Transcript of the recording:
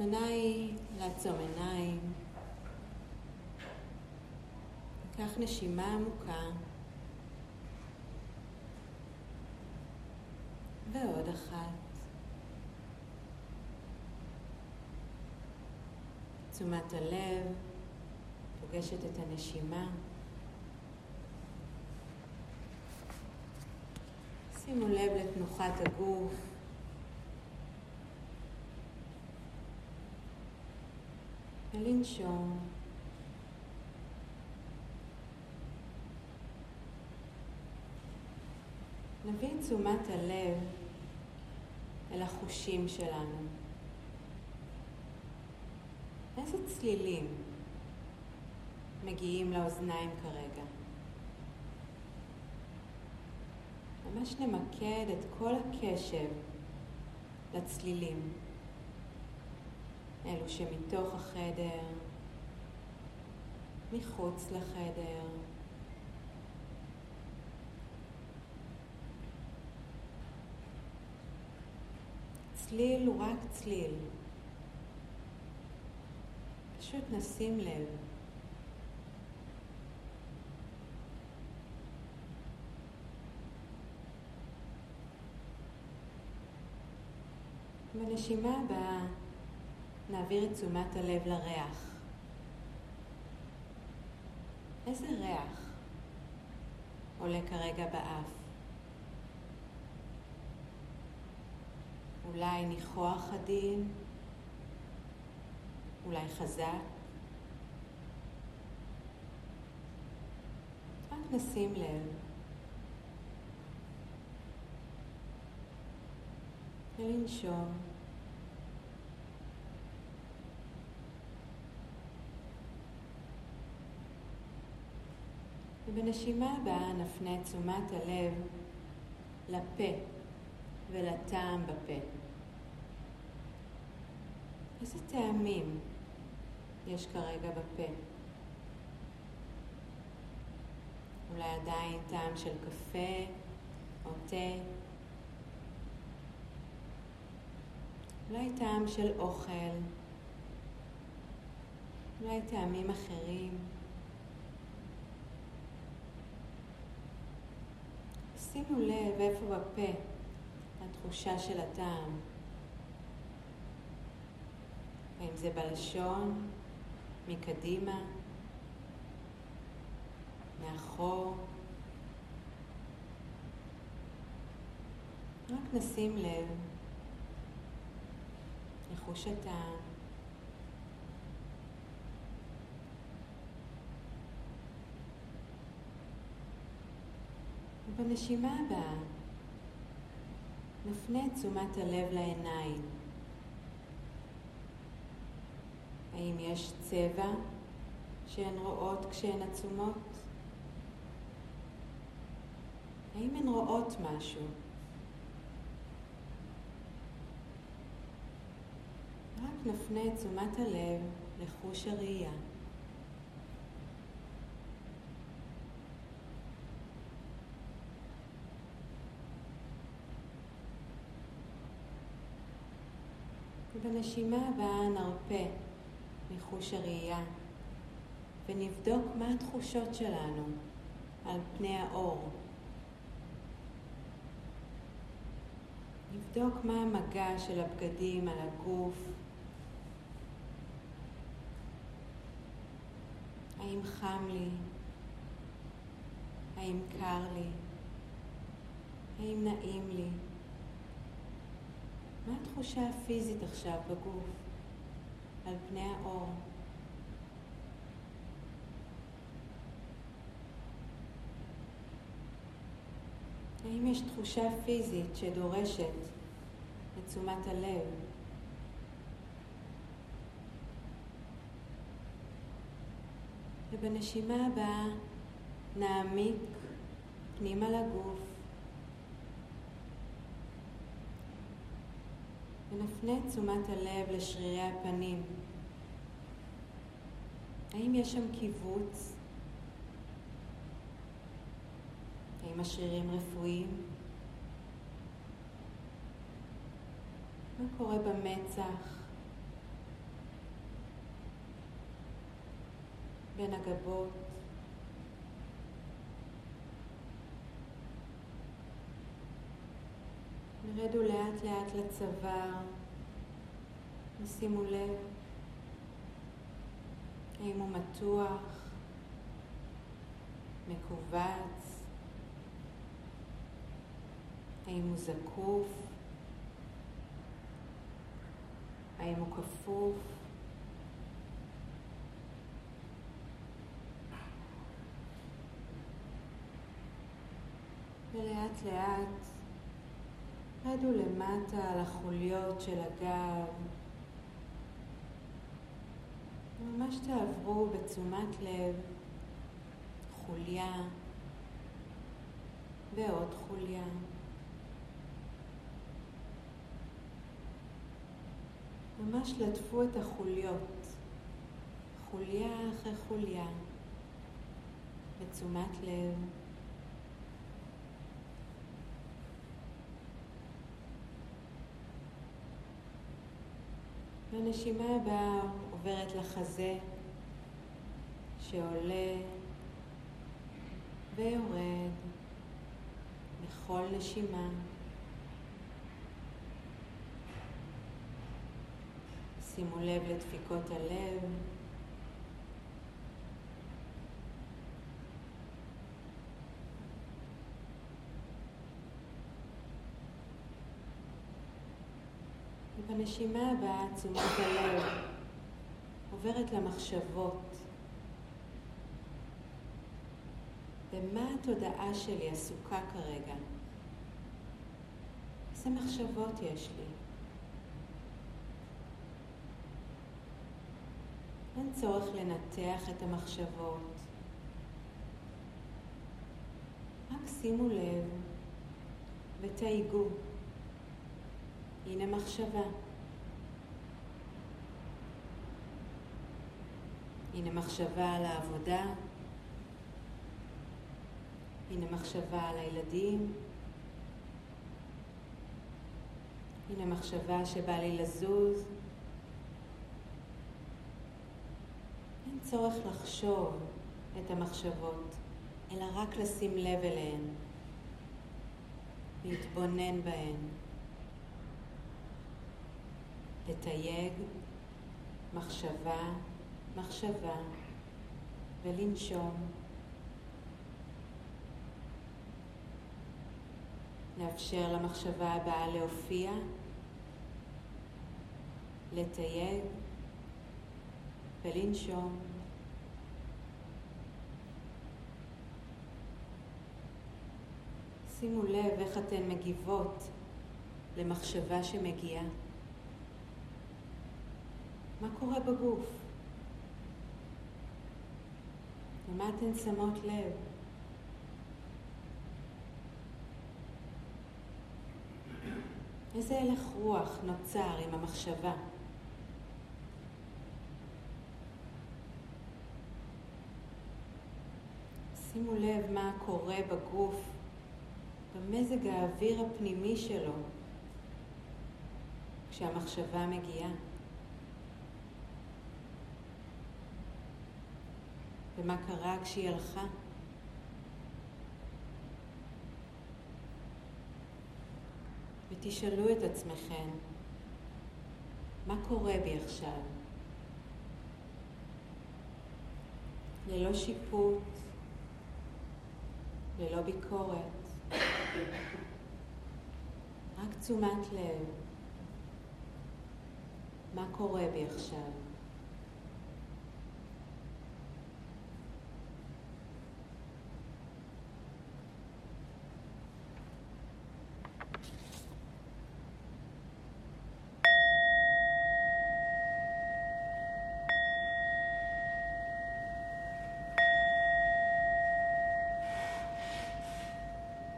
ההזמנה היא לעצום עיניים. קח נשימה עמוקה. ועוד אחת. תשומת הלב פוגשת את הנשימה. שימו לב לתנוחת הגוף. ולנשום. נביא את תשומת הלב אל החושים שלנו. איזה צלילים מגיעים לאוזניים כרגע? ממש נמקד את כל הקשב לצלילים. אלו שמתוך החדר, מחוץ לחדר. צליל הוא רק צליל. פשוט נשים לב. בנשימה הבאה נעביר את תשומת הלב לריח. איזה ריח עולה כרגע באף? אולי ניחוח עדין, אולי חזק. רק נשים לב. ולנשום. ובנשימה הבאה נפנה את תשומת הלב לפה ולטעם בפה. איזה טעמים יש כרגע בפה? אולי עדיין טעם של קפה או תה. אולי טעם של אוכל. אולי טעמים אחרים. שימו לב איפה בפה התחושה של הטעם. האם זה בלשון, מקדימה, מאחור. רק נשים לב לחוש הטעם. ובנשימה הבאה נפנה את תשומת הלב לעיניים. האם יש צבע שהן רואות כשהן עצומות? האם הן רואות משהו? רק נפנה את תשומת הלב לחוש הראייה. ובנשימה הבאה נרפה מחוש הראייה ונבדוק מה התחושות שלנו על פני האור. נבדוק מה המגע של הבגדים על הגוף. האם חם לי? האם קר לי? האם נעים לי? מה התחושה הפיזית עכשיו בגוף, על פני האור? האם יש תחושה פיזית שדורשת את תשומת הלב? ובנשימה הבאה נעמיק פנימה לגוף ונפנה את תשומת הלב לשרירי הפנים. האם יש שם קיבוץ? האם השרירים רפואיים? מה קורה במצח? בין הגבות? נרדו לאט לאט לצוואר, ושימו לב. האם הוא מתוח, מכווץ, האם הוא זקוף, האם הוא כפוף. ולאט לאט רדו למטה על החוליות של הגב. ממש תעברו בתשומת לב חוליה ועוד חוליה. ממש לטפו את החוליות, חוליה אחרי חוליה, בתשומת לב. והנשימה הבאה עוברת לחזה שעולה ויורד בכל נשימה. שימו לב לדפיקות הלב. ובנשימה הבאה תשומת הלב עוברת למחשבות. במה התודעה שלי עסוקה כרגע? איזה מחשבות יש לי? אין צורך לנתח את המחשבות. רק שימו לב ותייגו. מחשבה. הנה מחשבה על העבודה. הנה מחשבה על הילדים. הנה מחשבה שבא לי לזוז. אין צורך לחשוב את המחשבות, אלא רק לשים לב אליהן, להתבונן בהן. לתייג מחשבה, מחשבה, ולנשום. לאפשר למחשבה הבאה להופיע, לתייג ולנשום. שימו לב איך אתן מגיבות למחשבה שמגיעה. מה קורה בגוף? למה אתן שמות לב? איזה הלך רוח נוצר עם המחשבה? שימו לב מה קורה בגוף, במזג האוויר הפנימי שלו, כשהמחשבה מגיעה. ומה קרה כשהיא הלכה. ותשאלו את עצמכם, מה קורה בי עכשיו? ללא שיפוט, ללא ביקורת, רק תשומת לב. מה קורה בי עכשיו?